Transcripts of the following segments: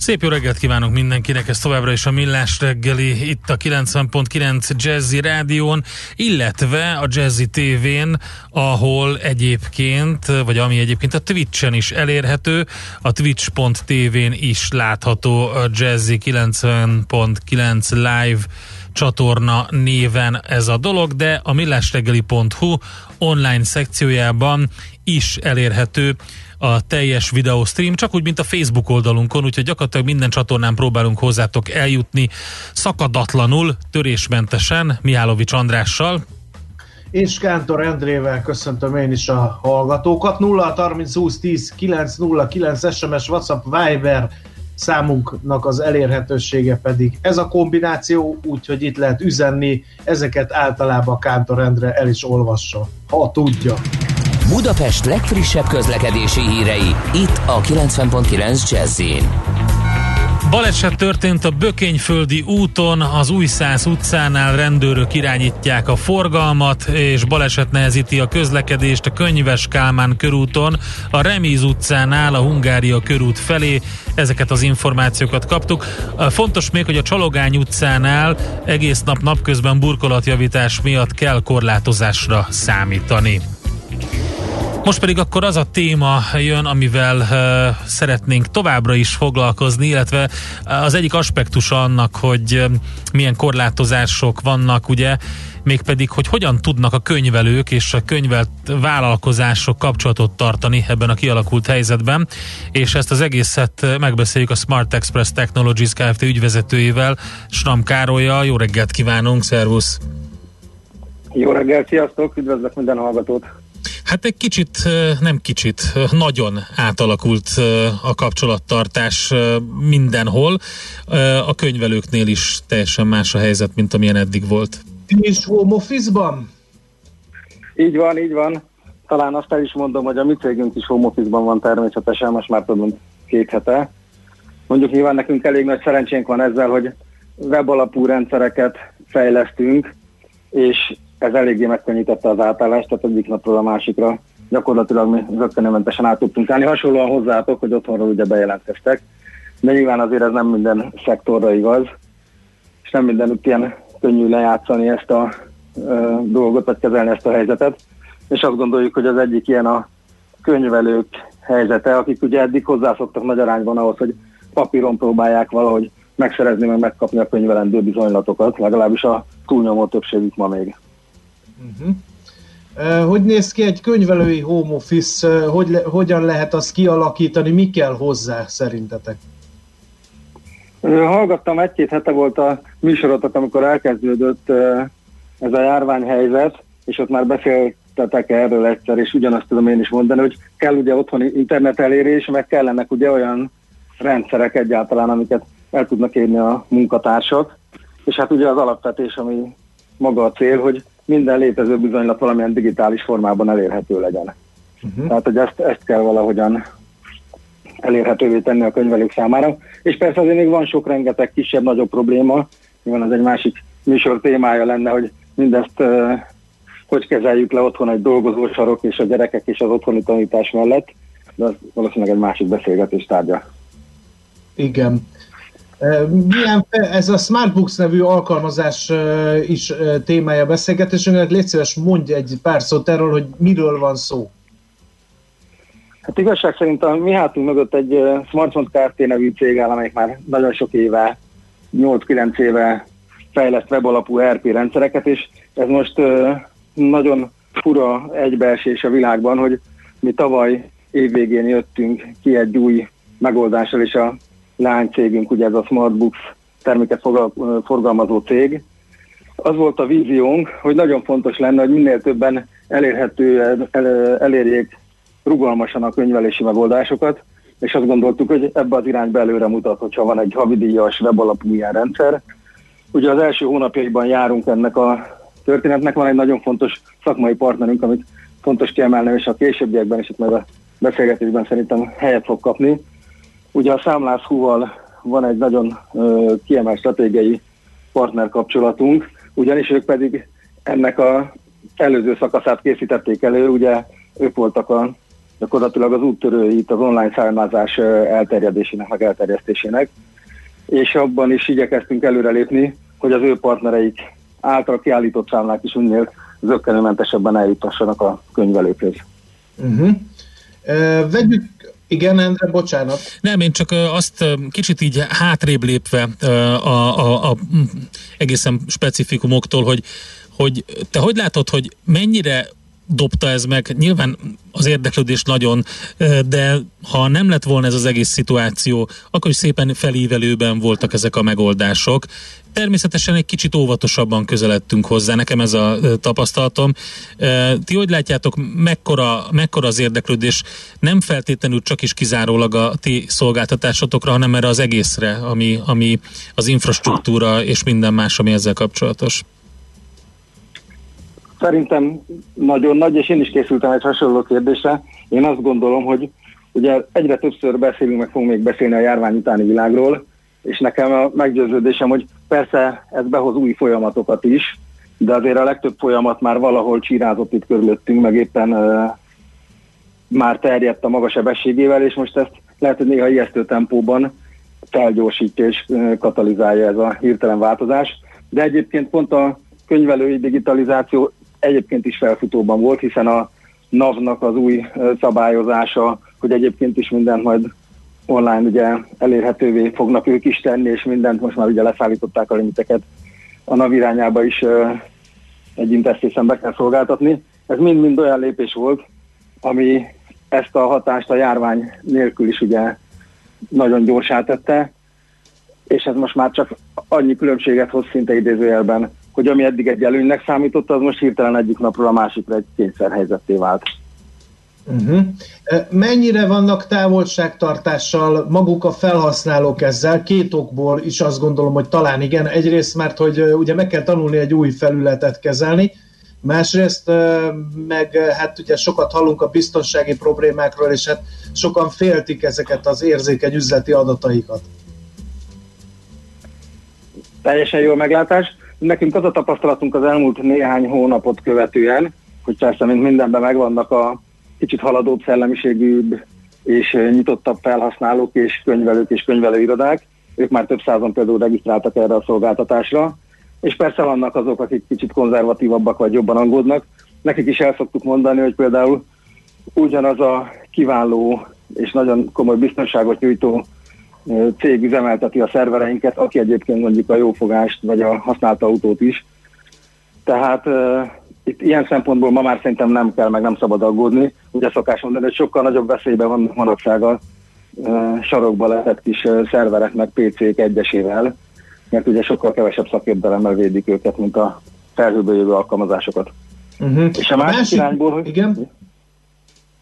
Szép jó reggelt kívánok mindenkinek, ez továbbra is a Millás reggeli, itt a 90.9 Jazzy Rádión, illetve a Jazzy TV-n, ahol egyébként, vagy ami egyébként a Twitch-en is elérhető, a twitch.tv-n is látható a Jazzy 90.9 live csatorna néven ez a dolog, de a millásreggeli.hu online szekciójában is elérhető a teljes videostream, csak úgy, mint a Facebook oldalunkon, úgyhogy gyakorlatilag minden csatornán próbálunk hozzátok eljutni szakadatlanul, törésmentesen, Mihálovics Andrással. És Kántor Endrével köszöntöm én is a hallgatókat. 0 30 20 10 9 0 9 SMS, WhatsApp, Viber számunknak az elérhetősége pedig ez a kombináció, úgyhogy itt lehet üzenni, ezeket általában Kántor Endre el is olvassa, ha tudja. Budapest legfrissebb közlekedési hírei, itt a 90.9 jazz Baleset történt a Bökényföldi úton, az Újszász utcánál rendőrök irányítják a forgalmat, és baleset nehezíti a közlekedést a Könyves Kálmán körúton, a Remíz utcánál a Hungária körút felé. Ezeket az információkat kaptuk. Fontos még, hogy a Csalogány utcánál egész nap napközben burkolatjavítás miatt kell korlátozásra számítani. Most pedig akkor az a téma jön, amivel uh, szeretnénk továbbra is foglalkozni, illetve az egyik aspektus annak, hogy uh, milyen korlátozások vannak, ugye, mégpedig, hogy hogyan tudnak a könyvelők és a könyvelt vállalkozások kapcsolatot tartani ebben a kialakult helyzetben, és ezt az egészet megbeszéljük a Smart Express Technologies Kft. ügyvezetőjével, Sram Károlyjal. Jó reggelt kívánunk, szervusz! Jó reggelt, sziasztok, üdvözlök minden hallgatót! Hát egy kicsit, nem kicsit, nagyon átalakult a kapcsolattartás mindenhol. A könyvelőknél is teljesen más a helyzet, mint amilyen eddig volt. És home office-ban? Így van, így van. Talán azt el is mondom, hogy a mi cégünk is home office-ban van természetesen, most már mint két hete. Mondjuk nyilván nekünk elég nagy szerencsénk van ezzel, hogy webalapú rendszereket fejlesztünk, és ez eléggé megkönnyítette az átállást, tehát egyik napról a másikra gyakorlatilag mi zöggenőmentesen át tudtunk állni. Hasonlóan hozzátok, hogy otthonról ugye bejelentkeztek, de nyilván azért ez nem minden szektorra igaz, és nem mindenütt ilyen könnyű lejátszani ezt a ö, dolgot, vagy kezelni ezt a helyzetet. És azt gondoljuk, hogy az egyik ilyen a könyvelők helyzete, akik ugye eddig hozzászoktak nagy arányban ahhoz, hogy papíron próbálják valahogy megszerezni, meg megkapni a könyvelendő bizonylatokat, legalábbis a túlnyomó többségük ma még. Uh-huh. Hogy néz ki egy könyvelői home office, hogy le, hogyan lehet azt kialakítani, mi kell hozzá szerintetek? Hallgattam, egy-két hete volt a műsorotok, amikor elkezdődött ez a járványhelyzet, és ott már beszéltetek erről egyszer, és ugyanazt tudom én is mondani, hogy kell ugye otthoni internet elérés, meg kellenek ugye olyan rendszerek egyáltalán, amiket el tudnak érni a munkatársak, és hát ugye az alapvetés, ami maga a cél, hogy minden létező bizonylat valamilyen digitális formában elérhető legyen. Uh-huh. Tehát, hogy ezt, ezt kell valahogyan elérhetővé tenni a könyvelők számára. És persze azért még van sok rengeteg kisebb-nagyobb probléma, nyilván az egy másik műsor témája lenne, hogy mindezt uh, hogy kezeljük le otthon egy dolgozósarok és a gyerekek és az otthoni tanítás mellett, de az valószínűleg egy másik beszélgetés tárgya. Igen. Milyen, ez a Smartbooks nevű alkalmazás is témája beszélgetésünknek. Légy szíves, mondj egy pár szót erről, hogy miről van szó. Hát igazság szerint a mi hátunk mögött egy Smartphone Kft. nevű cég áll, amelyik már nagyon sok éve, 8-9 éve fejleszt webalapú RP rendszereket, és ez most nagyon fura egybeesés a világban, hogy mi tavaly évvégén jöttünk ki egy új megoldással, és a lánycégünk, ugye ez a Smartbooks terméket forgalmazó cég. Az volt a víziónk, hogy nagyon fontos lenne, hogy minél többen elérhető, el, elérjék rugalmasan a könyvelési megoldásokat, és azt gondoltuk, hogy ebbe az irányba előre mutat, hogyha van egy havidíjas webalapú ilyen rendszer. Ugye az első hónapjaiban járunk ennek a történetnek. Van egy nagyon fontos szakmai partnerünk, amit fontos kiemelni, és a későbbiekben is itt majd a beszélgetésben szerintem helyet fog kapni. Ugye a Számlász Húval van egy nagyon ö, kiemelt stratégiai partner kapcsolatunk, ugyanis ők pedig ennek a előző szakaszát készítették elő, ugye ők voltak a, gyakorlatilag az úttörői itt az online számlázás elterjedésének, meg elterjesztésének, és abban is igyekeztünk előrelépni, hogy az ő partnereik által kiállított számlák is minél zöggenőmentesebben eljutassanak a könyvelőkhöz. Uh-huh. Uh, vegyük igen, Endre, bocsánat. Nem, én csak azt kicsit így hátrébb lépve a, a, a egészen specifikumoktól, hogy, hogy te hogy látod, hogy mennyire dobta ez meg. Nyilván az érdeklődés nagyon, de ha nem lett volna ez az egész szituáció, akkor is szépen felívelőben voltak ezek a megoldások. Természetesen egy kicsit óvatosabban közeledtünk hozzá, nekem ez a tapasztalatom. Ti hogy látjátok, mekkora, mekkora az érdeklődés nem feltétlenül csak is kizárólag a ti szolgáltatásotokra, hanem erre az egészre, ami, ami az infrastruktúra és minden más, ami ezzel kapcsolatos? Szerintem nagyon nagy, és én is készültem egy hasonló kérdésre. Én azt gondolom, hogy ugye egyre többször beszélünk, meg fogunk még beszélni a járvány utáni világról, és nekem a meggyőződésem, hogy persze ez behoz új folyamatokat is, de azért a legtöbb folyamat már valahol csírázott itt körülöttünk, meg éppen uh, már terjedt a magas sebességével, és most ezt lehet, hogy néha ijesztő tempóban felgyorsítja és uh, katalizálja ez a hirtelen változás. De egyébként pont a könyvelői digitalizáció egyébként is felfutóban volt, hiszen a NAV-nak az új szabályozása, hogy egyébként is mindent majd online ugye elérhetővé fognak ők is tenni, és mindent most már ugye leszállították a limiteket a NAV irányába is egy interfészen be kell szolgáltatni. Ez mind-mind olyan lépés volt, ami ezt a hatást a járvány nélkül is ugye nagyon gyorsá tette, és ez most már csak annyi különbséget hoz szinte idézőjelben, hogy ami eddig egy előnynek számított, az most hirtelen egyik napról a másikra egy kényszerhelyzetté vált. Uh-huh. Mennyire vannak távolságtartással maguk a felhasználók ezzel? Két okból is azt gondolom, hogy talán igen. Egyrészt, mert hogy ugye meg kell tanulni egy új felületet kezelni, másrészt meg hát ugye sokat hallunk a biztonsági problémákról, és hát sokan féltik ezeket az érzékeny üzleti adataikat. Teljesen jó meglátás. Nekünk az a tapasztalatunk az elmúlt néhány hónapot követően, hogy persze, mint mindenben megvannak a kicsit haladóbb szellemiségűbb és nyitottabb felhasználók és könyvelők és könyvelőirodák. Ők már több százan például regisztráltak erre a szolgáltatásra, és persze vannak azok, akik kicsit konzervatívabbak vagy jobban aggódnak. Nekik is el szoktuk mondani, hogy például ugyanaz a kiváló és nagyon komoly biztonságot nyújtó cég üzemelteti a szervereinket, aki egyébként mondjuk a jófogást vagy a használt autót is. Tehát uh, itt ilyen szempontból ma már szerintem nem kell, meg nem szabad aggódni. Ugye szokás mondani, hogy sokkal nagyobb veszélyben vannak manapság a uh, sarokba lehetett kis uh, szerverek meg PC-k egyesével, mert ugye sokkal kevesebb szakértelemmel védik őket, mint a felhőből jövő alkalmazásokat. Uh-huh. És a másik, másik irányból, hogy... Igen?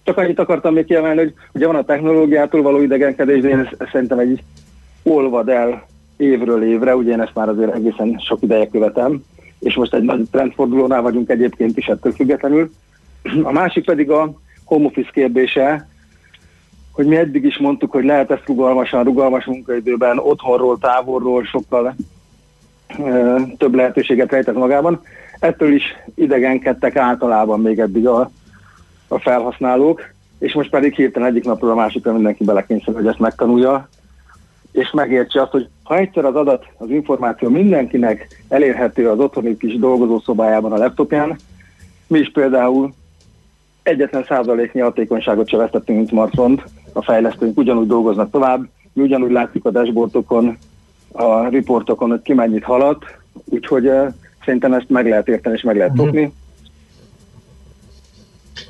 Csak annyit akartam még kiemelni, hogy ugye van a technológiától való idegenkedés, de én ezt, szerintem egy olvad el évről évre, ugye én ezt már azért egészen sok ideje követem, és most egy nagy trendfordulónál vagyunk egyébként is ettől függetlenül. A másik pedig a home office kérdése, hogy mi eddig is mondtuk, hogy lehet ezt rugalmasan, rugalmas munkaidőben, otthonról, távolról sokkal ö, több lehetőséget rejtett magában. Ettől is idegenkedtek általában még eddig a a felhasználók, és most pedig hirtelen egyik napról a másikra mindenki belekényszer, hogy ezt megtanulja, és megértse azt, hogy ha egyszer az adat, az információ mindenkinek elérhető az otthoni kis dolgozószobájában a laptopján, mi is például egyetlen százaléknyi hatékonyságot se vesztettünk, mint smartphone a fejlesztőink ugyanúgy dolgoznak tovább, mi ugyanúgy látjuk a dashboardokon, a riportokon, hogy ki mennyit haladt, úgyhogy uh, szerintem ezt meg lehet érteni és meg lehet uh-huh.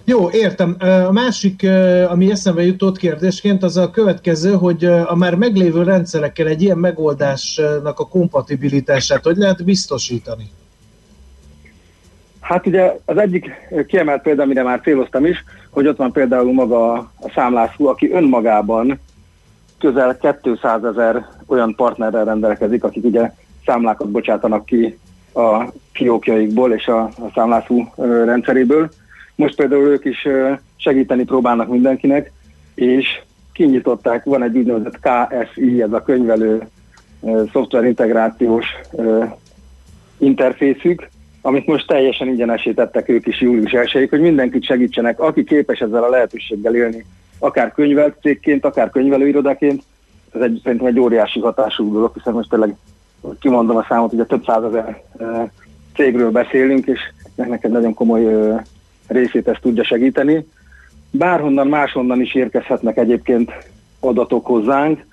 Jó, értem. A másik, ami eszembe jutott kérdésként, az a következő, hogy a már meglévő rendszerekkel egy ilyen megoldásnak a kompatibilitását hogy lehet biztosítani? Hát ugye az egyik kiemelt példa, amire már céloztam is, hogy ott van például maga a számlászú, aki önmagában közel 200 ezer olyan partnerrel rendelkezik, akik ugye számlákat bocsátanak ki a fiókjaikból és a, a számlászú rendszeréből. Most például ők is segíteni próbálnak mindenkinek, és kinyitották, van egy úgynevezett KSI, ez a könyvelő szoftverintegrációs interfészük, amit most teljesen ingyenesítettek ők is július 1 hogy mindenkit segítsenek, aki képes ezzel a lehetőséggel élni, akár könyvelt cégként, akár könyvelőirodaként, ez egy, szerintem egy óriási hatású dolog, hiszen most tényleg kimondom a számot, a több százezer cégről beszélünk, és ennek nagyon komoly részét ezt tudja segíteni. Bárhonnan, máshonnan is érkezhetnek egyébként adatok hozzánk.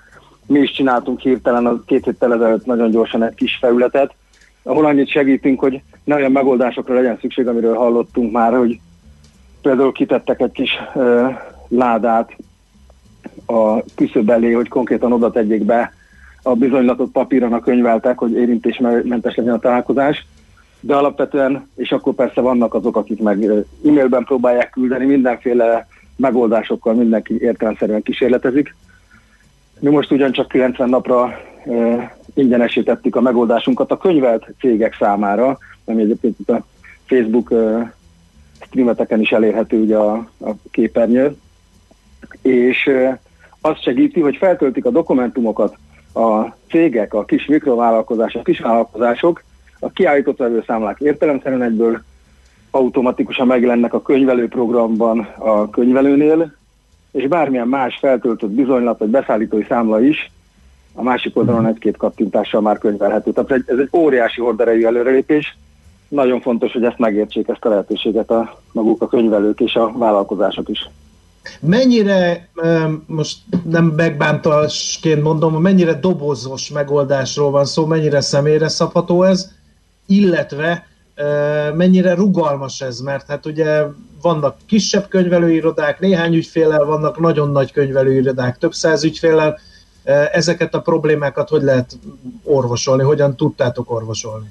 Mi is csináltunk hirtelen a két héttel ezelőtt nagyon gyorsan egy kis felületet, ahol annyit segítünk, hogy ne olyan megoldásokra legyen szükség, amiről hallottunk már, hogy például kitettek egy kis ö, ládát a küszöb elé, hogy konkrétan oda tegyék be a bizonylatot papíron a könyveltek, hogy érintésmentes legyen a találkozás, de alapvetően, és akkor persze vannak azok, akik meg e-mailben próbálják küldeni, mindenféle megoldásokkal mindenki értelemszerűen kísérletezik. Mi most ugyancsak 90 napra e, ingyenesítettük a megoldásunkat a könyvelt cégek számára, ami egyébként itt a Facebook e, streameteken is elérhető ugye a, a képernyő, és e, azt segíti, hogy feltöltik a dokumentumokat a cégek, a kis mikrovállalkozások, kisvállalkozások, a kiállított vevőszámlák értelemszerűen egyből automatikusan megjelennek a könyvelőprogramban a könyvelőnél, és bármilyen más feltöltött bizonylat vagy beszállítói számla is a másik oldalon egy-két kattintással már könyvelhető. Tehát ez egy óriási horderejű előrelépés. Nagyon fontos, hogy ezt megértsék, ezt a lehetőséget a maguk a könyvelők és a vállalkozások is. Mennyire, most nem megbántalásként mondom, mennyire dobozos megoldásról van szó, mennyire személyre szabható ez, illetve mennyire rugalmas ez, mert hát ugye vannak kisebb könyvelőirodák, néhány ügyféllel, vannak nagyon nagy könyvelőirodák, több száz ügyféllel, ezeket a problémákat hogy lehet orvosolni, hogyan tudtátok orvosolni?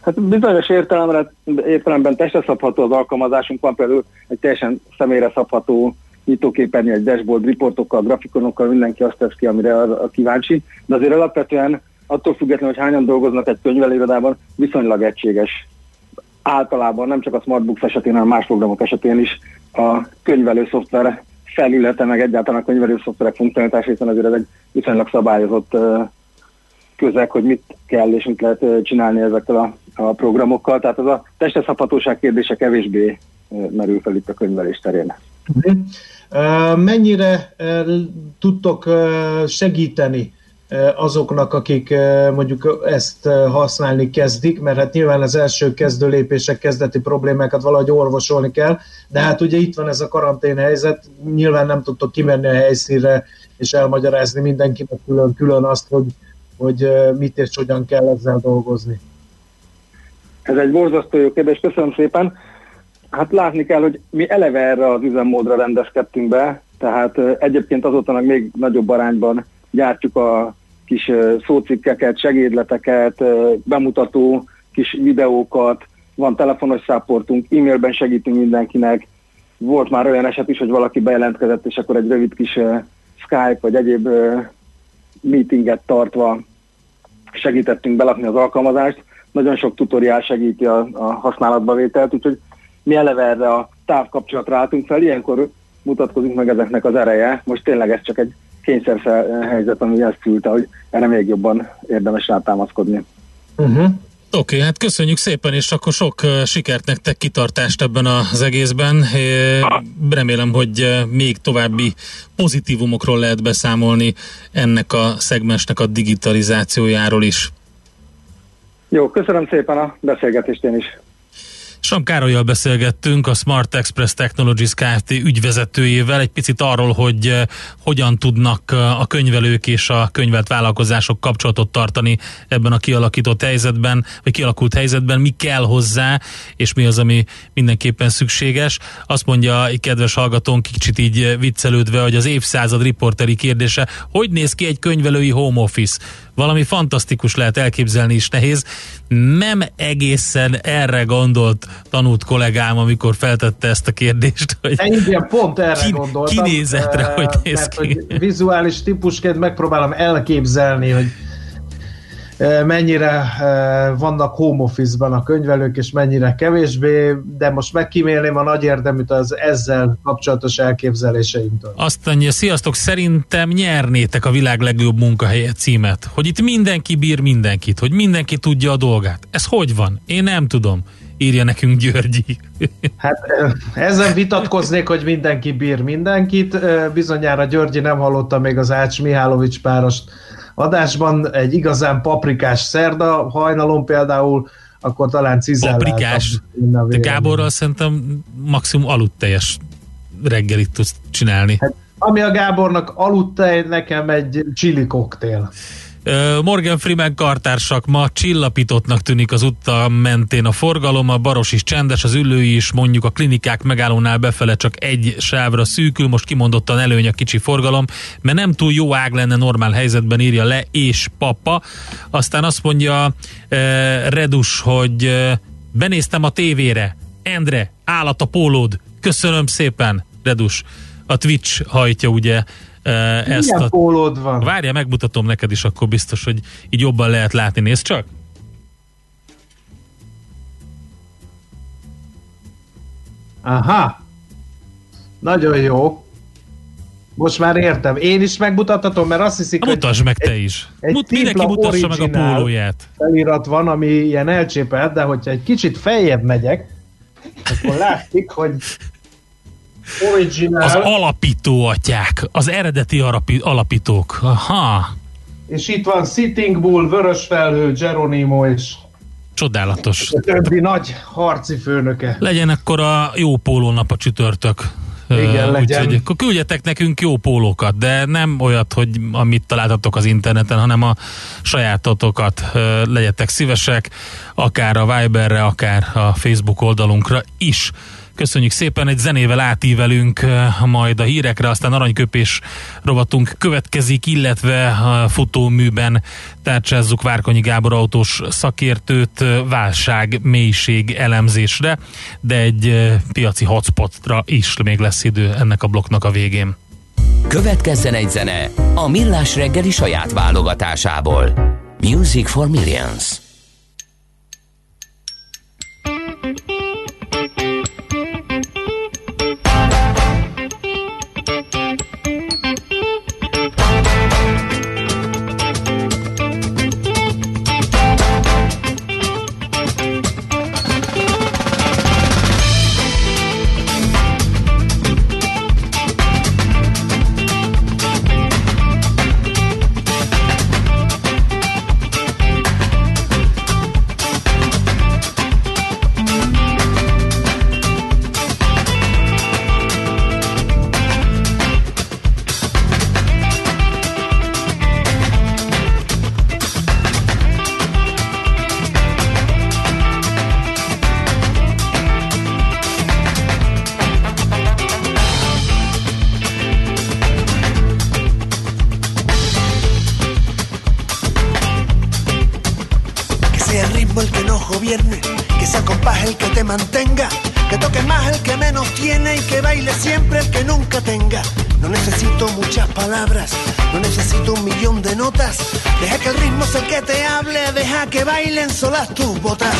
Hát bizonyos értelemben, értelemben testre szabható az alkalmazásunk, van például egy teljesen személyre szabható nyitóképernyő, egy dashboard, riportokkal, grafikonokkal, mindenki azt tesz ki, amire kíváncsi, de azért alapvetően attól függetlenül, hogy hányan dolgoznak egy könyvelőirodában, viszonylag egységes. Általában nem csak a Smartbooks esetén, hanem más programok esetén is a könyvelő szoftver felülete, meg egyáltalán a könyvelő szoftverek funkcionalitás, hiszen azért ez egy viszonylag szabályozott közeg, hogy mit kell és mit lehet csinálni ezekkel a, a programokkal. Tehát az a testeszaphatóság kérdése kevésbé merül fel itt a könyvelés terén. Mennyire tudtok segíteni azoknak, akik mondjuk ezt használni kezdik, mert hát nyilván az első kezdő lépések, kezdeti problémákat valahogy orvosolni kell, de hát ugye itt van ez a karantén helyzet, nyilván nem tudtok kimenni a helyszínre és elmagyarázni mindenkinek külön-külön azt, hogy hogy mit és hogyan kell ezzel dolgozni? Ez egy borzasztó jó kérdés, köszönöm szépen. Hát látni kell, hogy mi eleve erre az üzemmódra rendezkedtünk be, tehát egyébként azóta még nagyobb arányban gyártjuk a kis szócikkeket, segédleteket, bemutató kis videókat, van telefonos száportunk, e-mailben segítünk mindenkinek, volt már olyan eset is, hogy valaki bejelentkezett, és akkor egy rövid kis Skype vagy egyéb meetinget tartva segítettünk belakni az alkalmazást. Nagyon sok tutoriál segíti a, a használatba vételt, úgyhogy mi eleve erre a távkapcsolatra álltunk fel, ilyenkor mutatkozik meg ezeknek az ereje. Most tényleg ez csak egy kényszer helyzet, ami ezt küldte, hogy erre még jobban érdemes rátámaszkodni. Uh-huh. Oké, okay, hát köszönjük szépen, és akkor sok sikert nektek, kitartást ebben az egészben. Remélem, hogy még további pozitívumokról lehet beszámolni ennek a szegmensnek a digitalizációjáról is. Jó, köszönöm szépen a beszélgetést én is. Sam Károlyjal beszélgettünk, a Smart Express Technologies Kft. ügyvezetőjével egy picit arról, hogy uh, hogyan tudnak uh, a könyvelők és a könyvelt vállalkozások kapcsolatot tartani ebben a kialakított helyzetben, vagy kialakult helyzetben, mi kell hozzá, és mi az, ami mindenképpen szükséges. Azt mondja egy kedves hallgatónk kicsit így viccelődve, hogy az évszázad riporteri kérdése, hogy néz ki egy könyvelői home office? Valami fantasztikus lehet elképzelni is nehéz. Nem egészen erre gondolt tanult kollégám, amikor feltette ezt a kérdést. Hogy Igen, pont erre ki, gondoltam. Kinézetre, hogy néz mert, ki. Hogy vizuális típusként megpróbálom elképzelni, hogy mennyire vannak home office-ban a könyvelők, és mennyire kevésbé, de most megkímélném a nagy érdeműt az ezzel kapcsolatos elképzeléseimtől. Azt mondja, sziasztok, szerintem nyernétek a világ legjobb munkahelye címet, hogy itt mindenki bír mindenkit, hogy mindenki tudja a dolgát. Ez hogy van? Én nem tudom írja nekünk Györgyi. Hát ezen vitatkoznék, hogy mindenki bír mindenkit. Bizonyára Györgyi nem hallotta még az Ács Mihálovics párost adásban. Egy igazán paprikás szerda hajnalon például, akkor talán cizelláltam. Paprikás? De Gáborral szerintem maximum aludteljes reggelit tudsz csinálni. Hát, ami a Gábornak aludtej, nekem egy chili koktél. Morgan Freeman kartársak ma csillapítottnak tűnik az utta mentén a forgalom, a baros is csendes, az ülői is mondjuk a klinikák megállónál befele csak egy sávra szűkül, most kimondottan előny a kicsi forgalom, mert nem túl jó ág lenne normál helyzetben írja le és papa. Aztán azt mondja Redus, hogy benéztem a tévére, Endre, állat a pólód, köszönöm szépen, Redus. A Twitch hajtja ugye ezt Milyen a... pólód van? Várja, megmutatom neked is, akkor biztos, hogy így jobban lehet látni. Nézd csak! Aha! Nagyon jó. Most már értem. Én is megmutathatom, mert azt hiszik, hogy... Mutasd meg te is. Egy Mut, mindenki mutassa meg a pólóját. Felirat van, ami ilyen elcsépelt, de hogyha egy kicsit feljebb megyek, akkor látszik, hogy Original. Az alapító atyák, az eredeti alapi, alapítók. Aha. És itt van Sitting Bull, Vörös Felhő, Geronimo és Csodálatos. A többi nagy harci főnöke. Legyen akkor a jó pólónap a csütörtök. Igen, uh, legyen. Úgyhogy akkor küldjetek nekünk jó pólókat, de nem olyat, hogy amit találtatok az interneten, hanem a sajátotokat uh, legyetek szívesek, akár a Viberre, akár a Facebook oldalunkra is. Köszönjük szépen, egy zenével átívelünk eh, majd a hírekre, aztán aranyköpés rovatunk következik, illetve a futóműben tárcsázzuk Várkonyi Gábor autós szakértőt eh, válság mélység elemzésre, de egy eh, piaci hotspotra is még lesz idő ennek a blokknak a végén. Következzen egy zene a Millás reggeli saját válogatásából. Music for Millions. gobierne, que sea compás el que te mantenga, que toque más el que menos tiene y que baile siempre el que nunca tenga. No necesito muchas palabras, no necesito un millón de notas. Deja que el ritmo sea el que te hable, deja que bailen solas tus botas.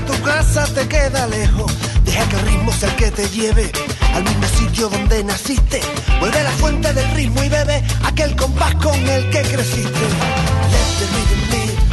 tu casa te queda lejos. Deja que el ritmo sea el que te lleve al mismo sitio donde naciste. Vuelve a la fuente del ritmo y bebe aquel compás con el que creciste. Let.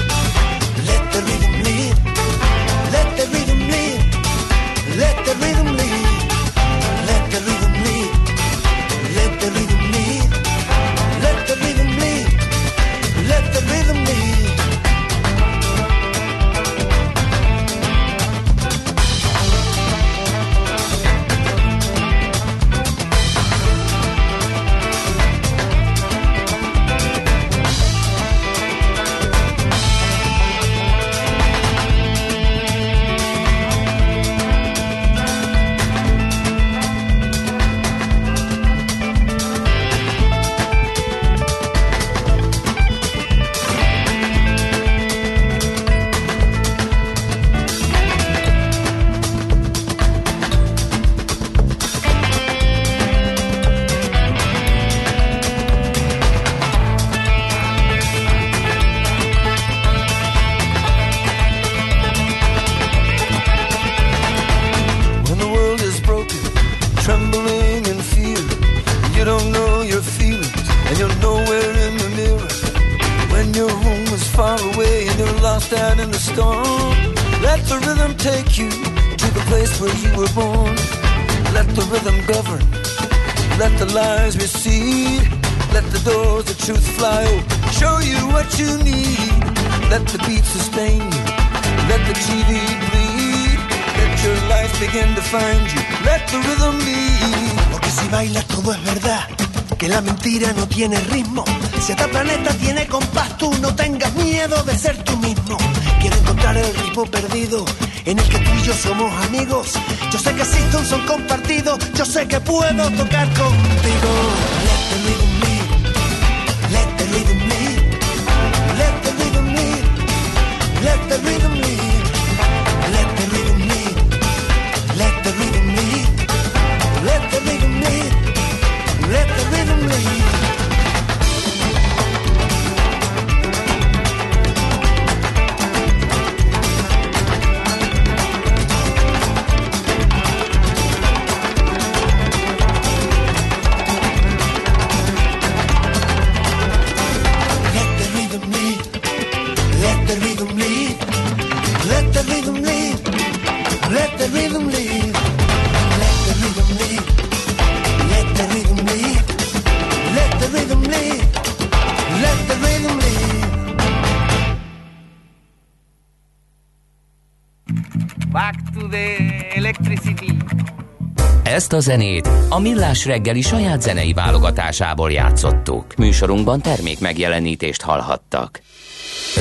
Ezt a zenét a Millás reggeli saját zenei válogatásából játszottuk. Műsorunkban termék megjelenítést hallhattak.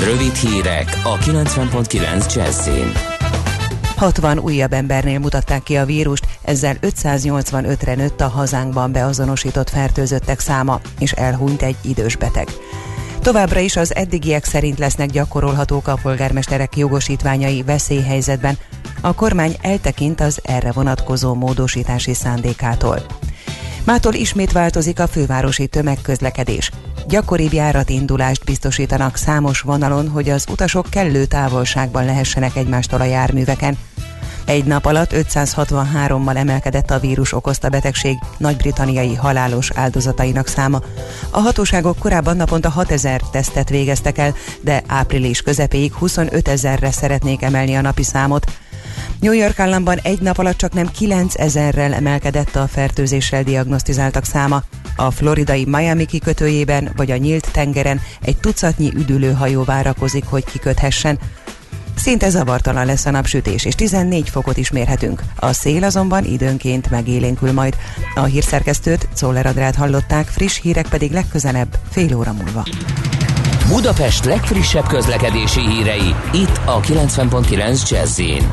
Rövid hírek a 90.9 Jazzin. 60 újabb embernél mutatták ki a vírust, ezzel 585-re nőtt a hazánkban beazonosított fertőzöttek száma, és elhunyt egy idős beteg. Továbbra is az eddigiek szerint lesznek gyakorolhatók a polgármesterek jogosítványai veszélyhelyzetben. A kormány eltekint az erre vonatkozó módosítási szándékától. Mától ismét változik a fővárosi tömegközlekedés. Gyakoribb járatindulást biztosítanak számos vonalon, hogy az utasok kellő távolságban lehessenek egymástól a járműveken. Egy nap alatt 563-mal emelkedett a vírus okozta betegség nagy-britanniai halálos áldozatainak száma. A hatóságok korábban naponta 6000 tesztet végeztek el, de április közepéig 25 ezerre szeretnék emelni a napi számot. New York államban egy nap alatt csak nem 9000-rel emelkedett a fertőzéssel diagnosztizáltak száma. A floridai Miami kikötőjében vagy a nyílt tengeren egy tucatnyi üdülőhajó várakozik, hogy kiköthessen. Szinte zavartalan lesz a napsütés, és 14 fokot is mérhetünk. A szél azonban időnként megélénkül majd. A hírszerkesztőt, Czoller Adrát hallották, friss hírek pedig legközelebb, fél óra múlva. Budapest legfrissebb közlekedési hírei, itt a 90.9 Jazzin.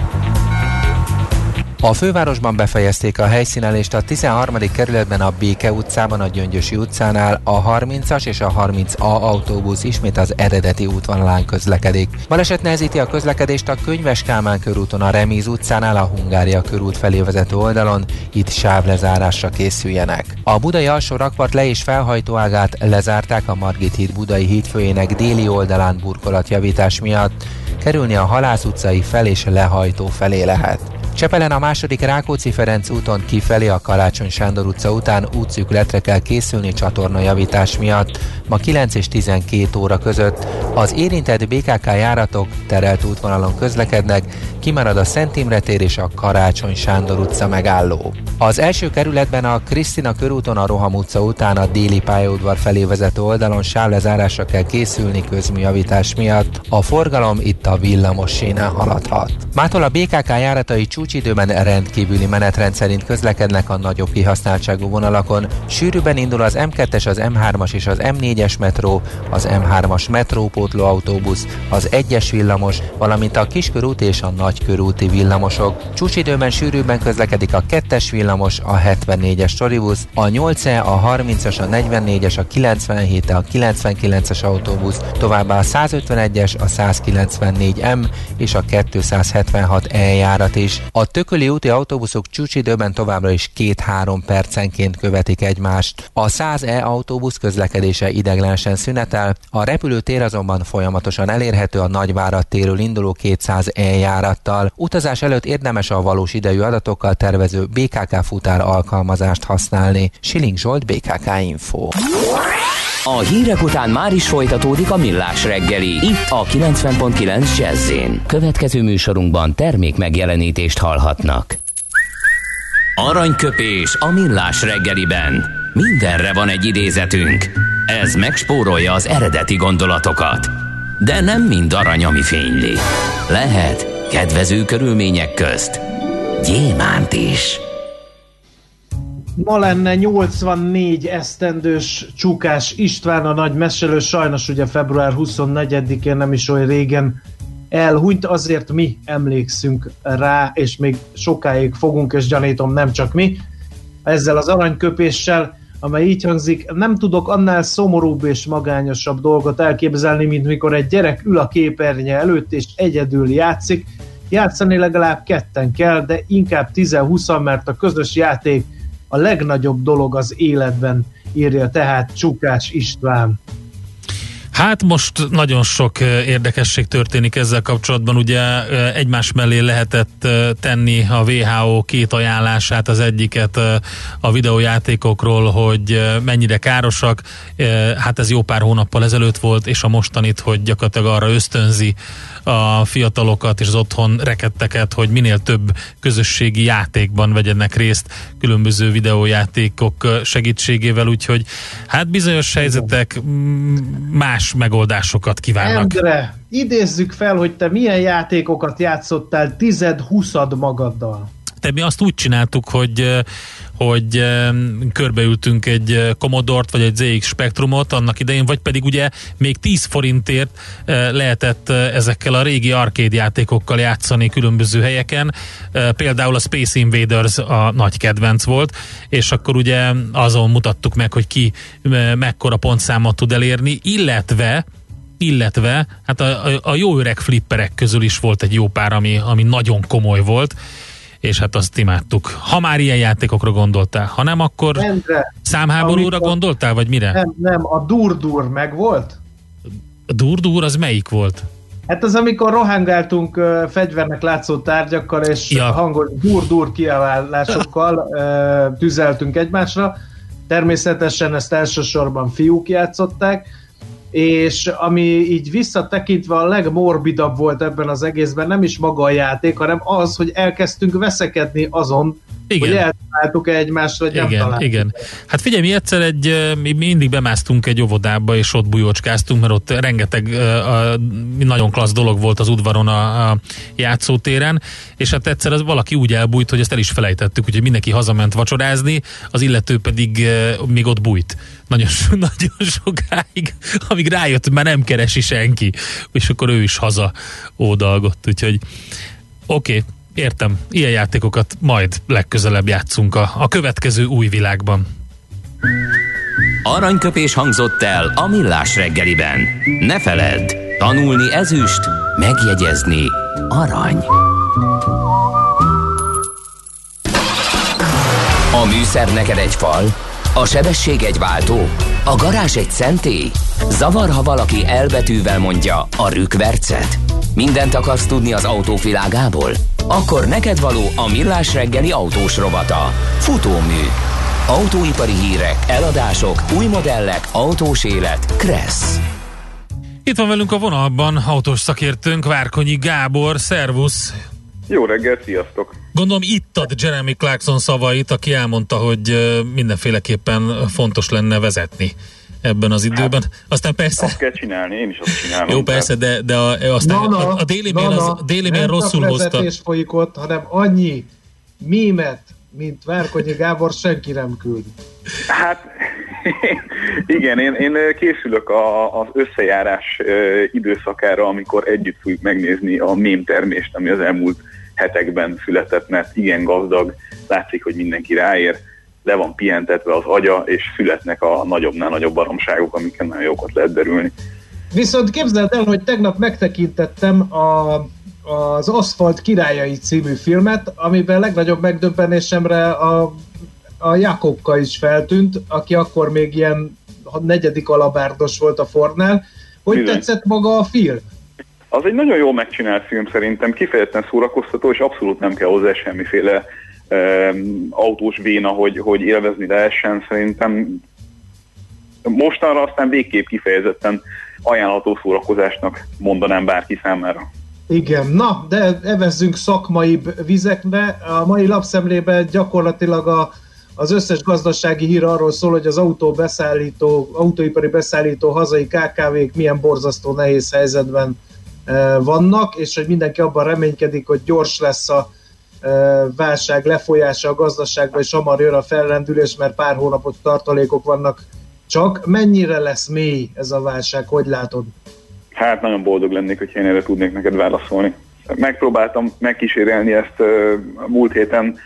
A fővárosban befejezték a helyszínelést a 13. kerületben a Béke utcában, a Gyöngyösi utcánál, a 30-as és a 30A autóbusz ismét az eredeti útvonalán közlekedik. Baleset nehezíti a közlekedést a Könyves Kálmán körúton, a Remíz utcánál, a Hungária körút felé vezető oldalon, itt sávlezárásra készüljenek. A budai alsó rakpart le- és felhajtóágát lezárták a Margit híd budai hídfőjének déli oldalán burkolatjavítás miatt. Kerülni a Halász utcai fel és lehajtó felé lehet. Csepelen a második Rákóczi-Ferenc úton kifelé a Kalácsony Sándor utca után útszűkületre kell készülni csatornajavítás miatt. Ma 9 és 12 óra között az érintett BKK járatok terelt útvonalon közlekednek, kimarad a Szent Imre tér és a Karácsony Sándor utca megálló. Az első kerületben a Krisztina körúton a Roham utca után a déli pályaudvar felé vezető oldalon sávlezárásra kell készülni közműjavítás miatt. A forgalom itt a villamos sénán haladhat. Mától a BKK járatai csúcsidőben rendkívüli menetrend szerint közlekednek a nagyobb kihasználtságú vonalakon. Sűrűben indul az M2-es, az M3-as és az M4-es metró, az M3-as metrópótló autóbusz, az 1-es villamos, valamint a kiskörúti és a nagykörúti villamosok. Csúcsidőben sűrűbben közlekedik a 2-es villamos, a 74-es trolibusz, a 8-e, a 30-as, a 44-es, a 97 a 99-es autóbusz, továbbá a 151-es, a 194M és a 276 eljárat is. A tököli úti autóbuszok csúcsidőben továbbra is 2-3 percenként követik egymást. A 100E autóbusz közlekedése ideglenesen szünetel, a repülőtér azonban folyamatosan elérhető a Nagyvárad térről induló 200 eljárattal. Utazás előtt érdemes a valós idejű adatokkal tervező BKK futár alkalmazást használni. Siling Zsolt, BKK Info. A hírek után már is folytatódik a millás reggeli. Itt a 90.9 jazz Következő műsorunkban termék megjelenítést hallhatnak. Aranyköpés a millás reggeliben. Mindenre van egy idézetünk. Ez megspórolja az eredeti gondolatokat. De nem mind arany, ami fényli. Lehet kedvező körülmények közt gyémánt is. Ma lenne 84 esztendős Csukás István a nagy meselő, sajnos ugye február 24-én nem is olyan régen elhunyt, azért mi emlékszünk rá, és még sokáig fogunk, és gyanítom nem csak mi, ezzel az aranyköpéssel, amely így hangzik, nem tudok annál szomorúbb és magányosabb dolgot elképzelni, mint mikor egy gyerek ül a képernyő előtt és egyedül játszik. Játszani legalább ketten kell, de inkább 10-20, mert a közös játék a legnagyobb dolog az életben, írja tehát Csukás István. Hát most nagyon sok érdekesség történik ezzel kapcsolatban. Ugye egymás mellé lehetett tenni a WHO két ajánlását, az egyiket a videójátékokról, hogy mennyire károsak. Hát ez jó pár hónappal ezelőtt volt, és a mostanit, hogy gyakorlatilag arra ösztönzi a fiatalokat és az otthon reketteket, hogy minél több közösségi játékban vegyenek részt különböző videójátékok segítségével, úgyhogy hát bizonyos helyzetek más megoldásokat kívánnak. Endre, idézzük fel, hogy te milyen játékokat játszottál tized-huszad magaddal. Te mi azt úgy csináltuk, hogy hogy körbeültünk egy Commodore-t, vagy egy ZX Spectrumot annak idején, vagy pedig ugye még 10 forintért lehetett ezekkel a régi arcade játékokkal játszani különböző helyeken. Például a Space Invaders a nagy kedvenc volt, és akkor ugye azon mutattuk meg, hogy ki mekkora pontszámot tud elérni, illetve illetve hát a, a, a jó öreg flipperek közül is volt egy jó pár, ami, ami nagyon komoly volt, és hát azt imádtuk. Ha már ilyen játékokra gondoltál, ha nem, akkor Endre, számháborúra amikor, gondoltál, vagy mire? Nem, nem, a dur-dur meg volt? A dur-dur az melyik volt? Hát az, amikor rohangáltunk uh, fegyvernek látszó tárgyakkal, és ja. hangos dur-dur kiabálásokkal uh, tüzeltünk egymásra. Természetesen ezt elsősorban fiúk játszották, és ami így visszatekintve a legmorbidabb volt ebben az egészben, nem is maga a játék, hanem az, hogy elkezdtünk veszekedni azon, igen. hogy eltaláltuk egymást, vagy igen, nem találtuk. Igen. Hát figyelj, mi egyszer egy, mi mindig bemásztunk egy óvodába, és ott bujócskáztunk, mert ott rengeteg a, nagyon klassz dolog volt az udvaron a, a játszótéren, és hát egyszer az valaki úgy elbújt, hogy ezt el is felejtettük, úgyhogy mindenki hazament vacsorázni, az illető pedig még ott bújt. Nagyon, nagyon sokáig, amíg rájött, már nem keresi senki, és akkor ő is haza ódalgott, úgyhogy oké, okay Értem, ilyen játékokat majd legközelebb játszunk a, a következő új világban. Aranyköpés hangzott el a millás reggeliben. Ne feledd, tanulni ezüst, megjegyezni arany. A műszer neked egy fal, a sebesség egy váltó, a garázs egy szentély. Zavar, ha valaki elbetűvel mondja a rükvercet. Mindent akarsz tudni az autóvilágából? Akkor neked való a millás reggeli autós rovata. Futómű. Autóipari hírek, eladások, új modellek, autós élet. Kressz. Itt van velünk a vonalban autós szakértőnk Várkonyi Gábor. Szervusz! Jó reggel, sziasztok! Gondolom itt ad Jeremy Clarkson szavait, aki elmondta, hogy mindenféleképpen fontos lenne vezetni ebben az időben. Hát, Aztán persze... Azt kell csinálni, én is azt csinálom. Jó, persze, de, de a, aztán na, na, a, a Daily Mail, na, az, a Daily Mail rosszul hozta. Nem folyik ott, hanem annyi mémet, mint Várkonyi Gábor senki nem küld. Hát igen, én, én készülök a, az összejárás időszakára, amikor együtt fogjuk megnézni a mém termést, ami az elmúlt hetekben született, mert igen gazdag, látszik, hogy mindenki ráér le van pihentetve az agya, és születnek a nagyobbnál nagyobb baromságok, amiken nagyon jókat lehet derülni. Viszont képzeld el, hogy tegnap megtekintettem a, az Aszfalt királyai című filmet, amiben legnagyobb megdöbbenésemre a, a Jakobka is feltűnt, aki akkor még ilyen negyedik alabárdos volt a Fornál. Hogy Bizony. tetszett maga a film? Az egy nagyon jól megcsinált film szerintem, kifejezetten szórakoztató, és abszolút nem kell hozzá semmiféle autós véna, hogy, hogy élvezni lehessen, szerintem mostanra aztán végképp kifejezetten ajánlható szórakozásnak mondanám bárki számára. Igen, na, de evezzünk szakmai vizekbe. A mai lapszemlében gyakorlatilag a, az összes gazdasági hír arról szól, hogy az autó beszállító, autóipari beszállító hazai KKV-k milyen borzasztó nehéz helyzetben vannak, és hogy mindenki abban reménykedik, hogy gyors lesz a válság lefolyása a gazdaságban, és hamar jön a fellendülés, mert pár hónapot tartalékok vannak csak. Mennyire lesz mély ez a válság, hogy látod? Hát nagyon boldog lennék, hogy én erre tudnék neked válaszolni. Megpróbáltam megkísérelni ezt a múlt héten,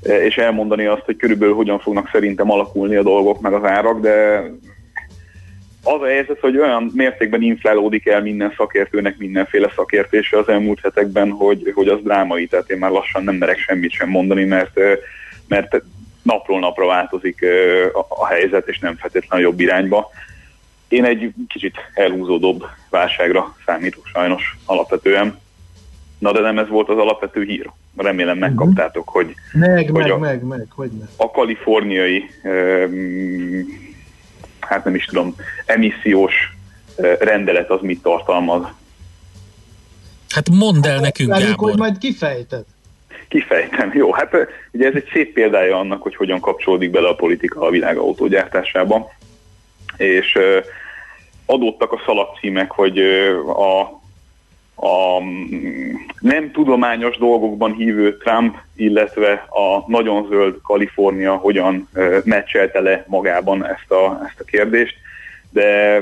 és elmondani azt, hogy körülbelül hogyan fognak szerintem alakulni a dolgok, meg az árak, de az a helyzet, hogy olyan mértékben inflálódik el minden szakértőnek mindenféle szakértése az elmúlt hetekben, hogy, hogy az drámai, tehát én már lassan nem merek semmit sem mondani, mert, mert napról napra változik a helyzet, és nem feltétlenül jobb irányba. Én egy kicsit elhúzódóbb válságra számítok sajnos alapvetően. Na de nem ez volt az alapvető hír. Remélem megkaptátok, hogy, meg, hogy meg, a, meg, meg, hogy ne. a kaliforniai um, hát nem is tudom, emissziós rendelet az mit tartalmaz. Hát mondd el nekünk, Várjuk, Gábor. hogy majd kifejted. Kifejtem. Jó, hát ugye ez egy szép példája annak, hogy hogyan kapcsolódik bele a politika a világ autógyártásába. És adottak a szalagcímek, hogy a, a nem tudományos dolgokban hívő Trump, illetve a nagyon zöld Kalifornia hogyan meccselte le magában ezt a, ezt a kérdést, de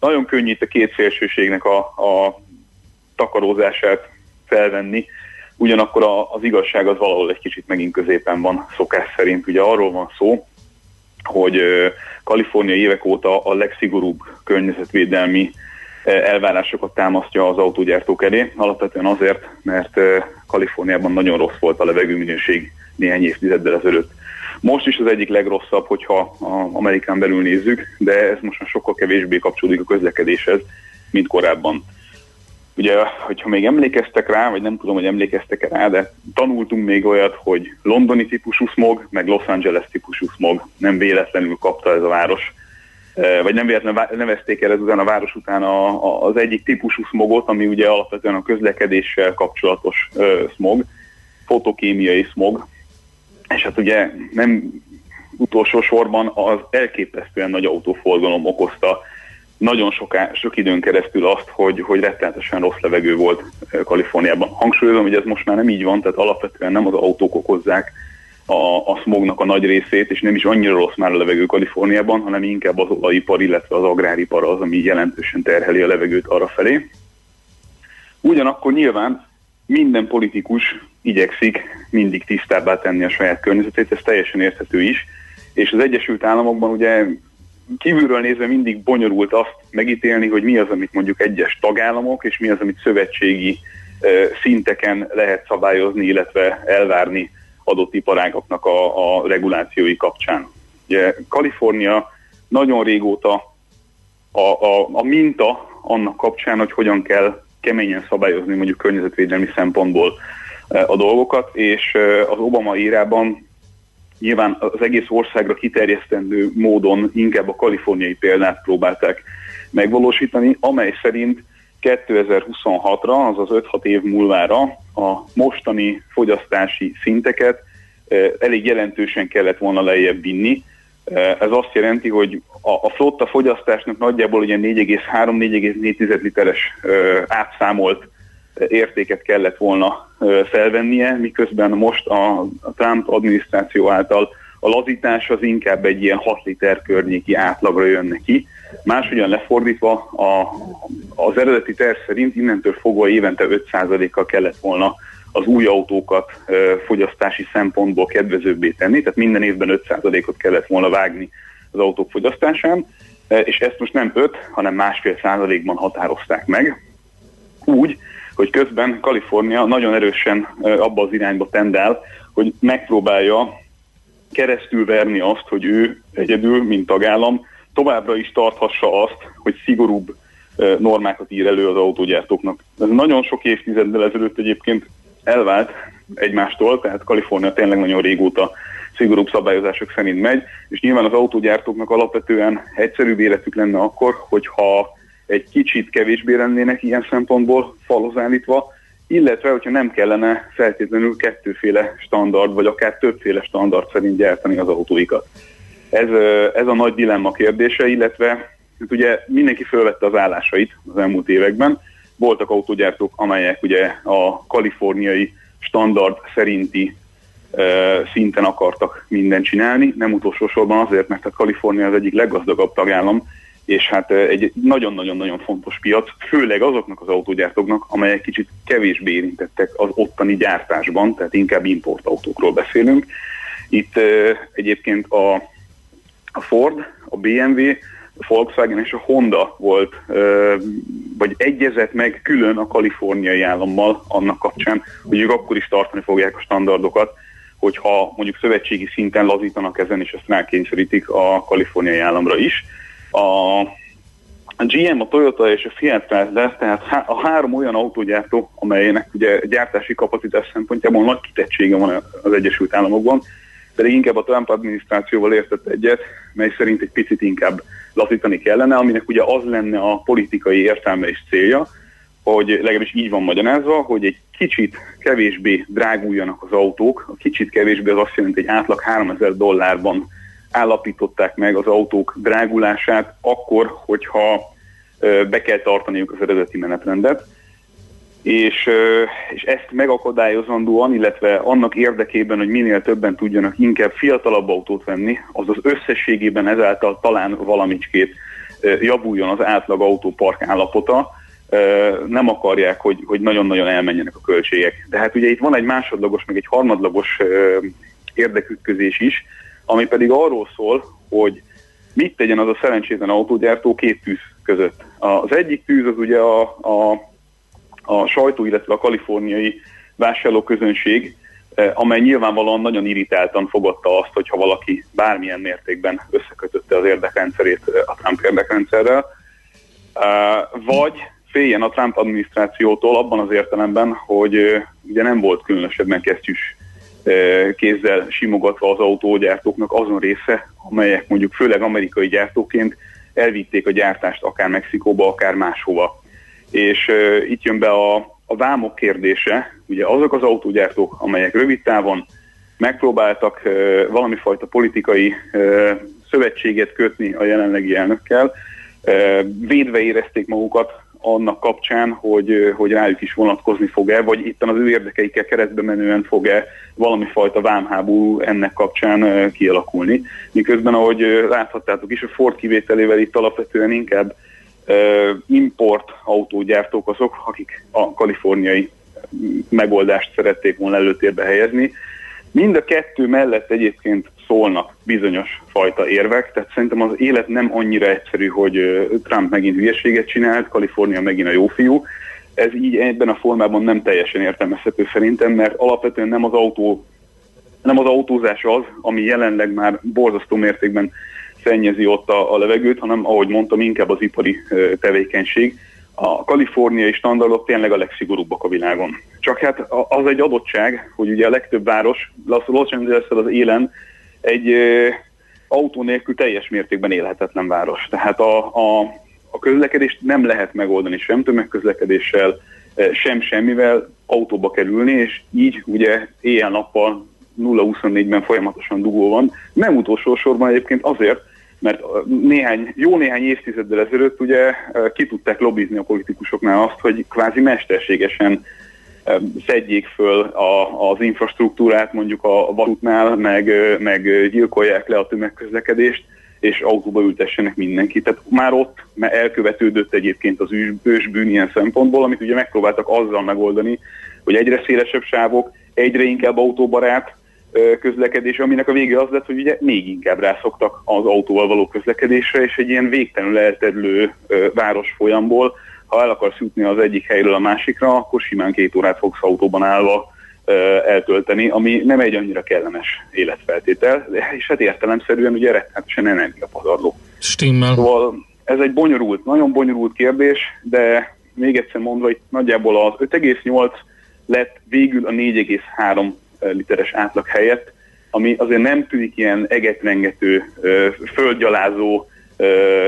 nagyon könnyű itt a két szélsőségnek a, a takarózását felvenni, ugyanakkor a, az igazság az valahol egy kicsit megint középen van szokás szerint. Ugye arról van szó, hogy Kalifornia évek óta a legszigorúbb környezetvédelmi elvárásokat támasztja az autógyártók elé, alapvetően azért, mert Kaliforniában nagyon rossz volt a levegőminőség néhány évtizeddel ezelőtt. Most is az egyik legrosszabb, hogyha Amerikán belül nézzük, de ez most már sokkal kevésbé kapcsolódik a közlekedéshez, mint korábban. Ugye, hogyha még emlékeztek rá, vagy nem tudom, hogy emlékeztek rá, de tanultunk még olyat, hogy londoni típusú smog, meg Los Angeles típusú smog nem véletlenül kapta ez a város, vagy nem véletlenül nevezték el ezután a város után a, a, az egyik típusú smogot, ami ugye alapvetően a közlekedéssel kapcsolatos smog, fotokémiai smog, és hát ugye nem utolsó sorban az elképesztően nagy autóforgalom okozta nagyon sok, sok időn keresztül azt, hogy, hogy rettenetesen rossz levegő volt Kaliforniában. Hangsúlyozom, hogy ez most már nem így van, tehát alapvetően nem az autók okozzák a, a smognak a nagy részét, és nem is annyira rossz már a levegő Kaliforniában, hanem inkább az olajipar, illetve az agráripar az, ami jelentősen terheli a levegőt arra felé. Ugyanakkor nyilván minden politikus igyekszik mindig tisztábbá tenni a saját környezetét, ez teljesen érthető is, és az Egyesült Államokban ugye kívülről nézve mindig bonyolult azt megítélni, hogy mi az, amit mondjuk egyes tagállamok, és mi az, amit szövetségi szinteken lehet szabályozni, illetve elvárni adott iparágoknak a, a regulációi kapcsán. Ugye Kalifornia nagyon régóta a, a, a minta annak kapcsán, hogy hogyan kell keményen szabályozni mondjuk környezetvédelmi szempontból a dolgokat, és az Obama írában nyilván az egész országra kiterjesztendő módon inkább a kaliforniai példát próbálták megvalósítani, amely szerint 2026-ra, azaz 5-6 év múlvára a mostani fogyasztási szinteket elég jelentősen kellett volna lejjebb vinni. Ez azt jelenti, hogy a flotta fogyasztásnak nagyjából ugye 4,3-4,4 literes átszámolt értéket kellett volna felvennie, miközben most a Trump adminisztráció által a lazítás az inkább egy ilyen 6 liter környéki átlagra jön neki. Máshogyan lefordítva a, az eredeti terv szerint innentől fogva évente 5%-kal kellett volna az új autókat fogyasztási szempontból kedvezőbbé tenni, tehát minden évben 5%-ot kellett volna vágni az autók fogyasztásán, és ezt most nem 5, hanem másfél százalékban határozták meg. Úgy, hogy közben Kalifornia nagyon erősen abba az irányba tendál, hogy megpróbálja keresztül verni azt, hogy ő egyedül, mint tagállam, továbbra is tarthassa azt, hogy szigorúbb normákat ír elő az autógyártóknak. Ez nagyon sok évtizeddel ezelőtt egyébként elvált egymástól, tehát Kalifornia tényleg nagyon régóta szigorúbb szabályozások szerint megy, és nyilván az autógyártóknak alapvetően egyszerűbb életük lenne akkor, hogyha egy kicsit kevésbé lennének ilyen szempontból falhoz állítva, illetve hogyha nem kellene feltétlenül kettőféle standard, vagy akár többféle standard szerint gyártani az autóikat. Ez, ez a nagy dilemma kérdése, illetve hát ugye mindenki felvette az állásait az elmúlt években. Voltak autógyártók, amelyek ugye a kaliforniai standard szerinti szinten akartak mindent csinálni, nem utolsó sorban azért, mert a Kalifornia az egyik leggazdagabb tagállam, és hát egy nagyon-nagyon-nagyon fontos piac, főleg azoknak az autógyártóknak, amelyek kicsit kevésbé érintettek az ottani gyártásban, tehát inkább importautókról beszélünk. Itt egyébként a, Ford, a BMW, a Volkswagen és a Honda volt, vagy egyezett meg külön a kaliforniai állammal annak kapcsán, hogy ők akkor is tartani fogják a standardokat, hogyha mondjuk szövetségi szinten lazítanak ezen, és ezt rákényszerítik a kaliforniai államra is. A, GM, a Toyota és a Fiat Chrysler, tehát a három olyan autógyártó, amelynek ugye gyártási kapacitás szempontjából nagy kitettsége van az Egyesült Államokban, pedig inkább a Trump adminisztrációval értett egyet, mely szerint egy picit inkább lazítani kellene, aminek ugye az lenne a politikai értelme és célja, hogy legalábbis így van magyarázva, hogy egy kicsit kevésbé dráguljanak az autók, a kicsit kevésbé az azt jelenti, hogy átlag 3000 dollárban állapították meg az autók drágulását akkor, hogyha be kell tartaniuk az eredeti menetrendet, és, és ezt megakadályozandóan, illetve annak érdekében, hogy minél többen tudjanak inkább fiatalabb autót venni, azaz összességében ezáltal talán valamicskét javuljon az átlag autópark állapota, nem akarják, hogy, hogy nagyon-nagyon elmenjenek a költségek. De hát ugye itt van egy másodlagos, meg egy harmadlagos érdekütközés is, ami pedig arról szól, hogy mit tegyen az a szerencsétlen autógyártó két tűz között. Az egyik tűz az ugye a, a, a sajtó, illetve a kaliforniai vásárlóközönség, amely nyilvánvalóan nagyon irritáltan fogadta azt, hogyha valaki bármilyen mértékben összekötötte az érdekrendszerét a Trump érdekrendszerrel, vagy féljen a Trump adminisztrációtól abban az értelemben, hogy ugye nem volt különösebben kesztyűs kézzel simogatva az autógyártóknak azon része, amelyek mondjuk főleg amerikai gyártóként elvitték a gyártást akár Mexikóba, akár máshova. És uh, itt jön be a, a vámok kérdése, ugye azok az autógyártók, amelyek rövid távon megpróbáltak uh, valami fajta politikai uh, szövetséget kötni a jelenlegi elnökkel, uh, védve érezték magukat annak kapcsán, hogy, hogy rájuk is vonatkozni fog-e, vagy itt az ő érdekeikkel keresztbe menően fog-e valami fajta vámháború ennek kapcsán kialakulni. Miközben, ahogy láthattátok is, a Ford kivételével itt alapvetően inkább import autógyártók azok, akik a kaliforniai megoldást szerették volna előtérbe helyezni. Mind a kettő mellett egyébként szólnak bizonyos fajta érvek, tehát szerintem az élet nem annyira egyszerű, hogy Trump megint hülyeséget csinált, Kalifornia megint a jó fiú. Ez így ebben a formában nem teljesen értelmezhető szerintem, mert alapvetően nem az autó nem az autózás az, ami jelenleg már borzasztó mértékben szennyezi ott a, a levegőt, hanem ahogy mondtam, inkább az ipari tevékenység. A kaliforniai standardok tényleg a legszigorúbbak a világon. Csak hát az egy adottság, hogy ugye a legtöbb város, Los Angeles az élen egy autó nélkül teljes mértékben élhetetlen város. Tehát a, a, a közlekedést nem lehet megoldani sem tömegközlekedéssel, sem semmivel autóba kerülni, és így ugye éjjel-nappal 0-24-ben folyamatosan dugó van. Nem utolsó sorban egyébként azért, mert néhány, jó néhány évtizeddel ezelőtt ugye ki tudták lobbizni a politikusoknál azt, hogy kvázi mesterségesen szedjék föl a, az infrastruktúrát mondjuk a vasútnál, meg, meg gyilkolják le a tömegközlekedést, és autóba ültessenek mindenkit. Tehát már ott már elkövetődött egyébként az ősbűn ilyen szempontból, amit ugye megpróbáltak azzal megoldani, hogy egyre szélesebb sávok, egyre inkább autóbarát közlekedés, aminek a vége az lett, hogy ugye még inkább rászoktak az autóval való közlekedésre, és egy ilyen végtelenül elterülő város folyamból ha el akarsz jutni az egyik helyről a másikra, akkor simán két órát fogsz autóban állva eltölteni, ami nem egy annyira kellemes életfeltétel, és hát értelemszerűen ugye rettenetesen energiapazarló. Stimmel. Szóval ez egy bonyolult, nagyon bonyolult kérdés, de még egyszer mondva, itt nagyjából az 5,8 lett végül a 4,3 literes átlag helyett, ami azért nem tűnik ilyen egetrengető, földgyalázó,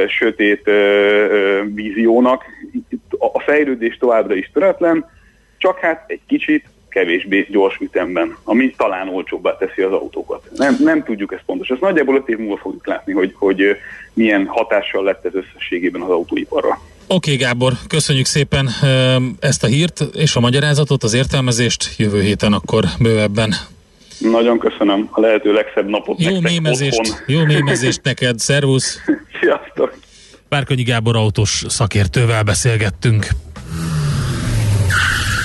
sötét víziónak. A fejlődés továbbra is töretlen, csak hát egy kicsit kevésbé gyors ütemben, ami talán olcsóbbá teszi az autókat. Nem, nem tudjuk ezt pontosan. Ezt nagyjából öt év múlva fogjuk látni, hogy, hogy milyen hatással lett ez összességében az autóiparra. Oké, okay, Gábor, köszönjük szépen ezt a hírt és a magyarázatot, az értelmezést. Jövő héten akkor bővebben. Nagyon köszönöm. A lehető legszebb napot jó nektek mémezést, otthon. Jó mémezést neked, szervusz! Sziasztok! Párkonyi Gábor autós szakértővel beszélgettünk.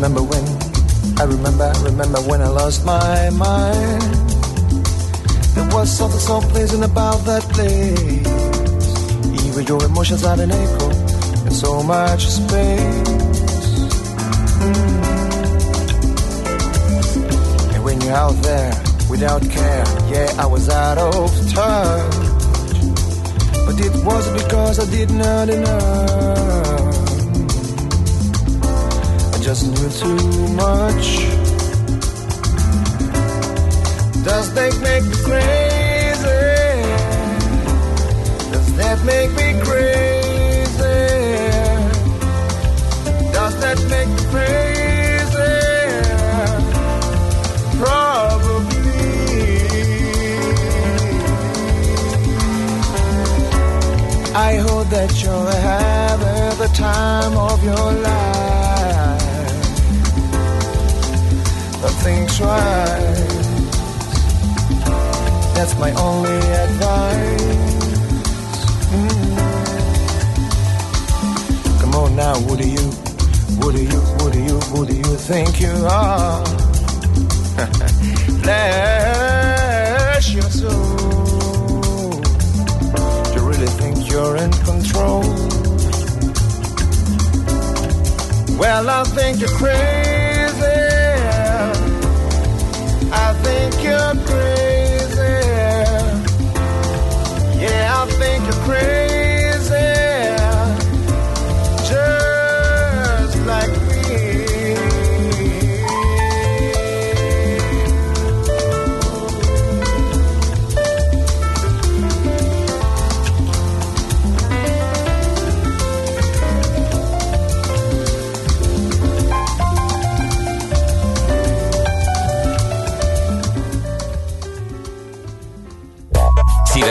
Remember when, I remember, remember when I lost my mind. There was something so pleasing about that place. Even your emotions had an echo in so much space. Mm. And when you're out there without care, yeah, I was out of touch. But it wasn't because I did not enough just knew too much. Does that make me crazy? Does that make me crazy? Does that make me crazy? Probably. I hope that you're having the time of your life. Things right. That's my only advice. Mm. Come on now, who do you, who do you, who do you, who do you think you are? Bless your soul. Do you really think you're in control? Well, I think you're crazy.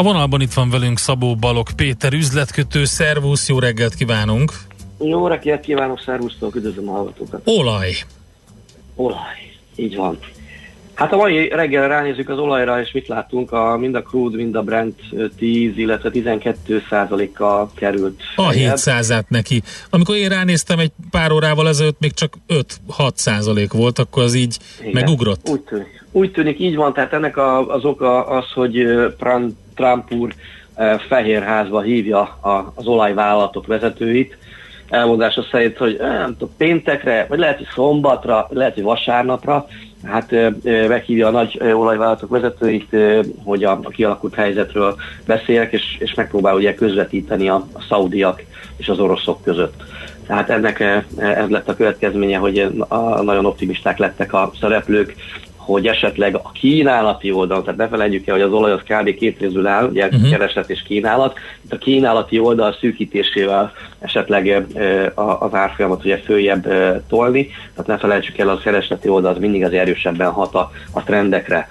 A vonalban itt van velünk Szabó Balog Péter, üzletkötő, szervusz, jó reggelt kívánunk! Jó reggelt kívánok, szervusztok, üdvözlöm a hallgatókat! Olaj! Olaj, így van. Hát a mai reggel ránézzük az olajra, és mit láttunk, a, mind a crude, mind a Brent 10, illetve 12 százalékkal került. A 7 százát neki. Amikor én ránéztem egy pár órával ezelőtt, még csak 5-6 százalék volt, akkor az így Igen, megugrott. Úgy tűnik, úgy tűnik, így van, tehát ennek a, az oka az, hogy Trump úr Fehérházba hívja a, az olajvállalatok vezetőit, elmondása szerint, hogy nem tudom, péntekre, vagy lehet, hogy szombatra, lehet, hogy vasárnapra, hát meghívja a nagy olajvállalatok vezetőit, hogy a, a kialakult helyzetről beszélek, és, és megpróbál ugye közvetíteni a, a szaudiak és az oroszok között. Tehát ennek ez lett a következménye, hogy a, nagyon optimisták lettek a szereplők, hogy esetleg a kínálati oldal, tehát ne felejtjük el, hogy az olaj az kb. két részből áll, ugye uh-huh. kereslet és kínálat, itt a kínálati oldal szűkítésével esetleg az árfolyamat ugye följebb tolni, tehát ne felejtsük el, az keresleti oldal az mindig az erősebben hat a, a trendekre.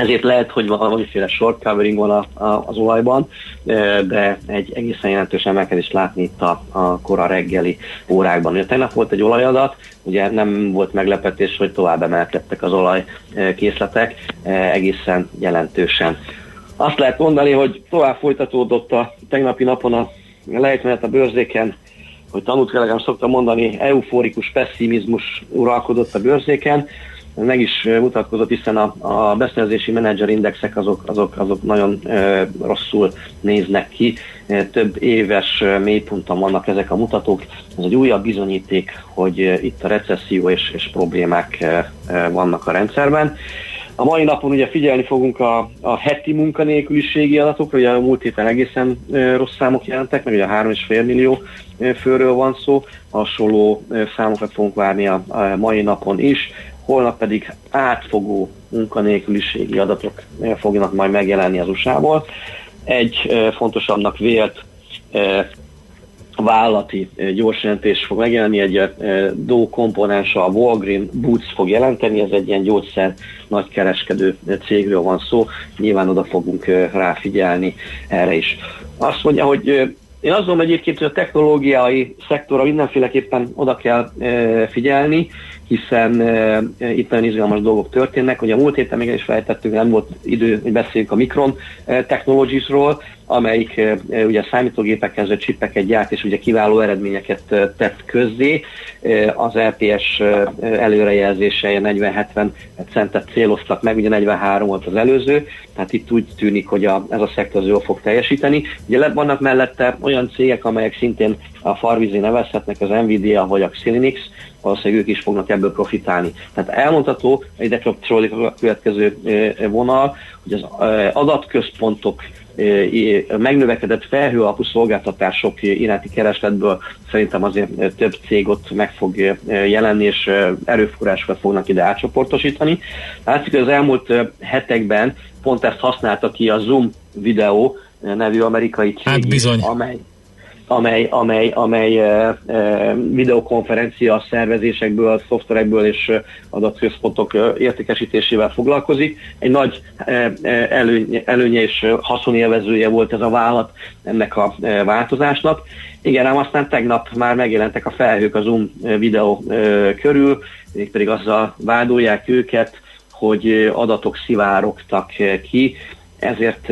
Ezért lehet, hogy valamiféle short covering van a, a, az olajban, de egy egészen jelentős emelkedést látni itt a, a kora reggeli órákban. Ugye tegnap volt egy olajadat, ugye nem volt meglepetés, hogy tovább emelkedtek az olajkészletek egészen jelentősen. Azt lehet mondani, hogy tovább folytatódott a tegnapi napon a lejtmenet a bőrzéken, hogy tanult kollégám szokta mondani, euforikus pessimizmus uralkodott a bőrzéken, meg is mutatkozott, hiszen a, a beszerzési menedzser indexek azok, azok, azok nagyon e, rosszul néznek ki. Több éves mélyponton vannak ezek a mutatók. Ez egy újabb bizonyíték, hogy itt a recesszió és, és problémák vannak a rendszerben. A mai napon ugye figyelni fogunk a, a heti munkanélküliségi adatokra, ugye a múlt héten egészen rossz számok jelentek, meg ugye a 3,5 millió főről van szó, hasonló számokat fogunk várni a, a mai napon is holnap pedig átfogó munkanélküliségi adatok eh, fognak majd megjelenni az USA-ból. Egy eh, fontosabbnak vélt eh, vállalati gyors jelentés fog megjelenni, egy DO komponensa, a Walgreen Boots fog jelenteni, ez egy ilyen gyógyszer nagykereskedő cégről van szó, nyilván oda fogunk ráfigyelni erre is. Azt mondja, hogy én azt gondolom egyébként, hogy a technológiai szektorra mindenféleképpen oda kell figyelni, hiszen e, itt nagyon izgalmas dolgok történnek. hogy a múlt héten még is fejtettünk, nem volt idő, hogy beszéljünk a Micron Technologies-ról, amelyik e, ugye számítógépekhez csipeket gyárt, és ugye kiváló eredményeket tett közzé. Az LPS előrejelzése 40-70 centet céloztak meg, ugye 43 volt az előző, tehát itt úgy tűnik, hogy a, ez a szektor jól fog teljesíteni. Ugye vannak mellette olyan cégek, amelyek szintén a farvizé nevezhetnek, az Nvidia vagy a Xilinx, valószínűleg ők is fognak ebből profitálni. Tehát elmondható, ide kapcsolódik a következő vonal, hogy az adatközpontok megnövekedett felhő alapú szolgáltatások iránti keresletből szerintem azért több cég ott meg fog jelenni, és erőforrásokat fognak ide átcsoportosítani. Látszik, hogy az elmúlt hetekben pont ezt használta ki a Zoom videó nevű amerikai cég, hát bizony. amely amely, amely, amely e, e, videokonferencia szervezésekből, szoftverekből és adatközpontok értékesítésével foglalkozik. Egy nagy előny, előnye és haszonélvezője volt ez a vállalat ennek a e, változásnak. Igen, ám aztán tegnap már megjelentek a felhők a Zoom videó e, körül, pedig azzal vádolják őket, hogy adatok szivárogtak ki, ezért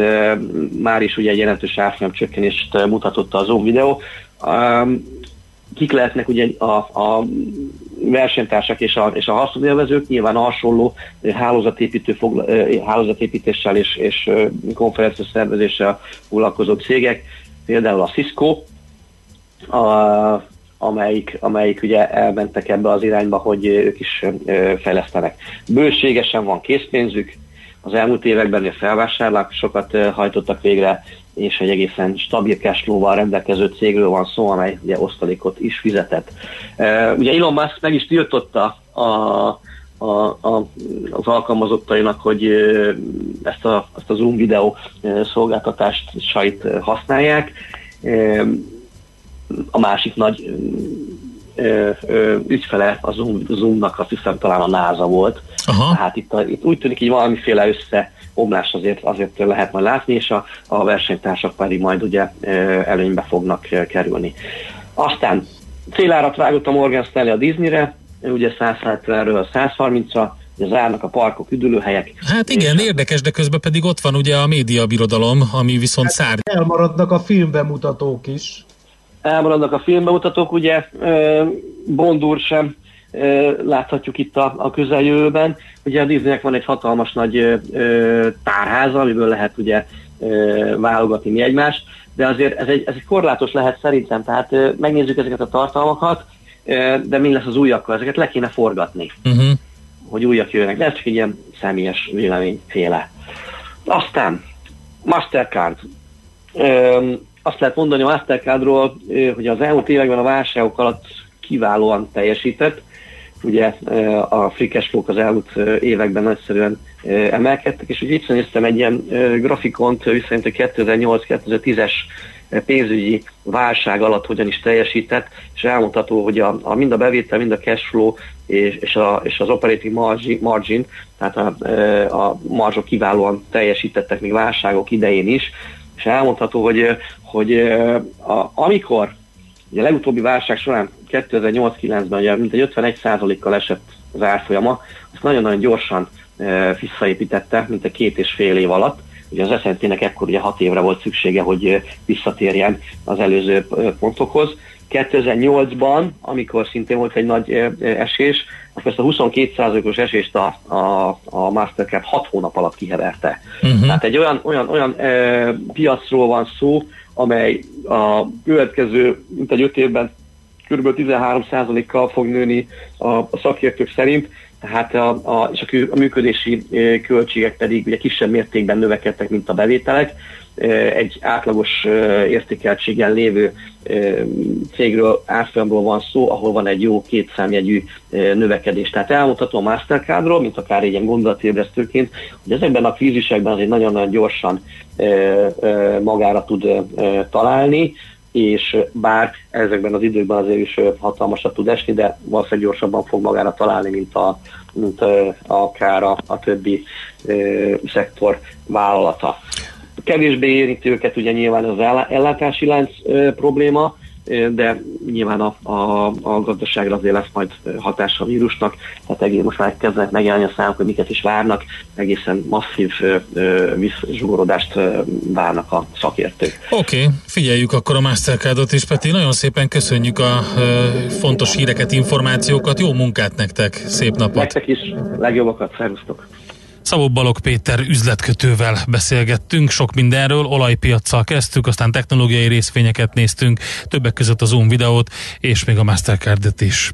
már is ugye egy jelentős árfolyam csökkenést mutatott a Zoom videó. Kik lehetnek ugye a, a versenytársak és a, és a haszonélvezők, nyilván a hasonló hálózatépítő fogla, hálózatépítéssel és, és konferencia szervezéssel foglalkozó cégek, például a Cisco, a, amelyik, amelyik ugye elmentek ebbe az irányba, hogy ők is fejlesztenek. Bőségesen van készpénzük, az elmúlt években a felvásárlásokat hajtottak végre, és egy egészen stabil cashflow-val rendelkező cégről van szó, amely ugye osztalékot is fizetett. Ugye Elon Musk meg is tiltotta a, a, a, az alkalmazottainak, hogy ezt a, ezt a Zoom videó szolgáltatást sajt használják. A másik nagy ö, ö, ügyfele a Zoom, Zoomnak azt hiszem talán a NASA volt. Aha. Tehát itt, a, itt úgy tűnik, hogy valamiféle összeomlás azért, azért lehet majd látni, és a, a versenytársak pedig majd ugye ö, előnybe fognak kerülni. Aztán célárat vágott a Morgan Stanley a Disneyre, ugye 170-ről 130-ra, ugye zárnak a parkok, üdülőhelyek. Hát igen, érdekes, de közben pedig ott van ugye a média birodalom, ami viszont hát szár. Elmaradnak a filmbemutatók is elmaradnak a filmbemutatók, ugye Bondur sem láthatjuk itt a, a közeljövőben. Ugye a Disneynek van egy hatalmas nagy tárháza, amiből lehet ugye válogatni mi egymást, de azért ez egy, ez egy korlátos lehet szerintem, tehát megnézzük ezeket a tartalmakat, de mi lesz az újakkal, ezeket le kéne forgatni, uh-huh. hogy újak jönnek, de ez csak egy ilyen személyes véleményféle. Aztán Mastercard. Azt lehet mondani a Mastercardról, hogy az elmúlt években a válságok alatt kiválóan teljesített. Ugye a flow az elmúlt években nagyszerűen emelkedtek, és ugye itt néztem egy ilyen grafikont, viszont a 2008-2010-es pénzügyi válság alatt hogyan is teljesített, és elmondható, hogy a, a mind a bevétel, mind a cash flow és, és, a, és az operating margin, margin tehát a, a marzsok kiválóan teljesítettek még válságok idején is, és elmondható, hogy, hogy a, amikor ugye a legutóbbi válság során 2008-9-ben ugye mintegy 51%-kal esett az árfolyama, azt nagyon-nagyon gyorsan e, visszaépítette, mint a két és fél év alatt. Ugye az SZNT-nek ekkor ugye hat évre volt szüksége, hogy visszatérjen az előző pontokhoz. 2008-ban, amikor szintén volt egy nagy esés, akkor ezt a 22%-os esést a, a, a Mastercard 6 hónap alatt kiheverte. Uh-huh. Tehát egy olyan, olyan, olyan e, piacról van szó, amely a következő, mint egy 5 évben kb. 13%-kal fog nőni a, a szakértők szerint, tehát a, a, és a, a működési költségek pedig ugye kisebb mértékben növekedtek, mint a bevételek. Egy átlagos értékeltségen lévő cégről, árfolyamról van szó, ahol van egy jó kétszámjegyű növekedés. Tehát elmondhatom a Mastercardról, mint akár ilyen gondolatébresztőként, hogy ezekben a krízisekben azért nagyon-nagyon gyorsan magára tud találni, és bár ezekben az időkben azért is hatalmasat tud esni, de valószínűleg gyorsabban fog magára találni, mint, a, mint akár a, a többi ö, szektor vállalata. Kevésbé érinti őket ugye nyilván az ellátási lánc ö, probléma, de nyilván a, a, a gazdaságra azért lesz majd hatása a vírusnak, tehát egész most már kezdenek megjelenni a számok, hogy miket is várnak, egészen masszív visszzsugorodást várnak a szakértők. Oké, okay, figyeljük akkor a Mastercardot is, Peti, nagyon szépen köszönjük a ö, fontos híreket, információkat, jó munkát nektek, szép napot! Nektek is, legjobbakat, szervusztok! Szabó Balog Péter üzletkötővel beszélgettünk, sok mindenről, olajpiacsal kezdtük, aztán technológiai részvényeket néztünk, többek között az Zoom videót, és még a Mastercardet is.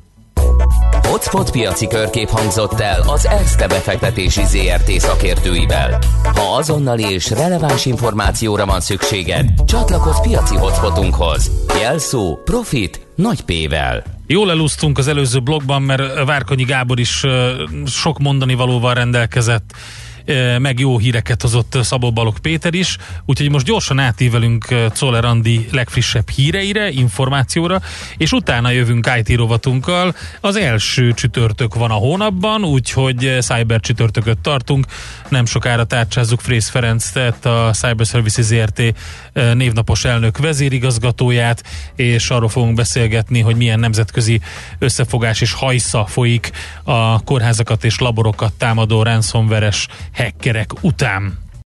Hotspot piaci körkép hangzott el az ESZTE befektetési ZRT szakértőivel. Ha azonnali és releváns információra van szükséged, csatlakozz piaci hotspotunkhoz. Jelszó Profit nagy P-vel. Jól elúsztunk az előző blogban, mert Várkonyi Gábor is sok mondani valóval rendelkezett meg jó híreket hozott Szabó Balog Péter is, úgyhogy most gyorsan átívelünk Czoller Andi legfrissebb híreire, információra, és utána jövünk IT rovatunkkal. Az első csütörtök van a hónapban, úgyhogy Cyber csütörtököt tartunk. Nem sokára tárcsázzuk Frész Ferenc, tehát a Cyber Services ZRT névnapos elnök vezérigazgatóját, és arról fogunk beszélgetni, hogy milyen nemzetközi összefogás és hajsza folyik a kórházakat és laborokat támadó ransomware hackerek után.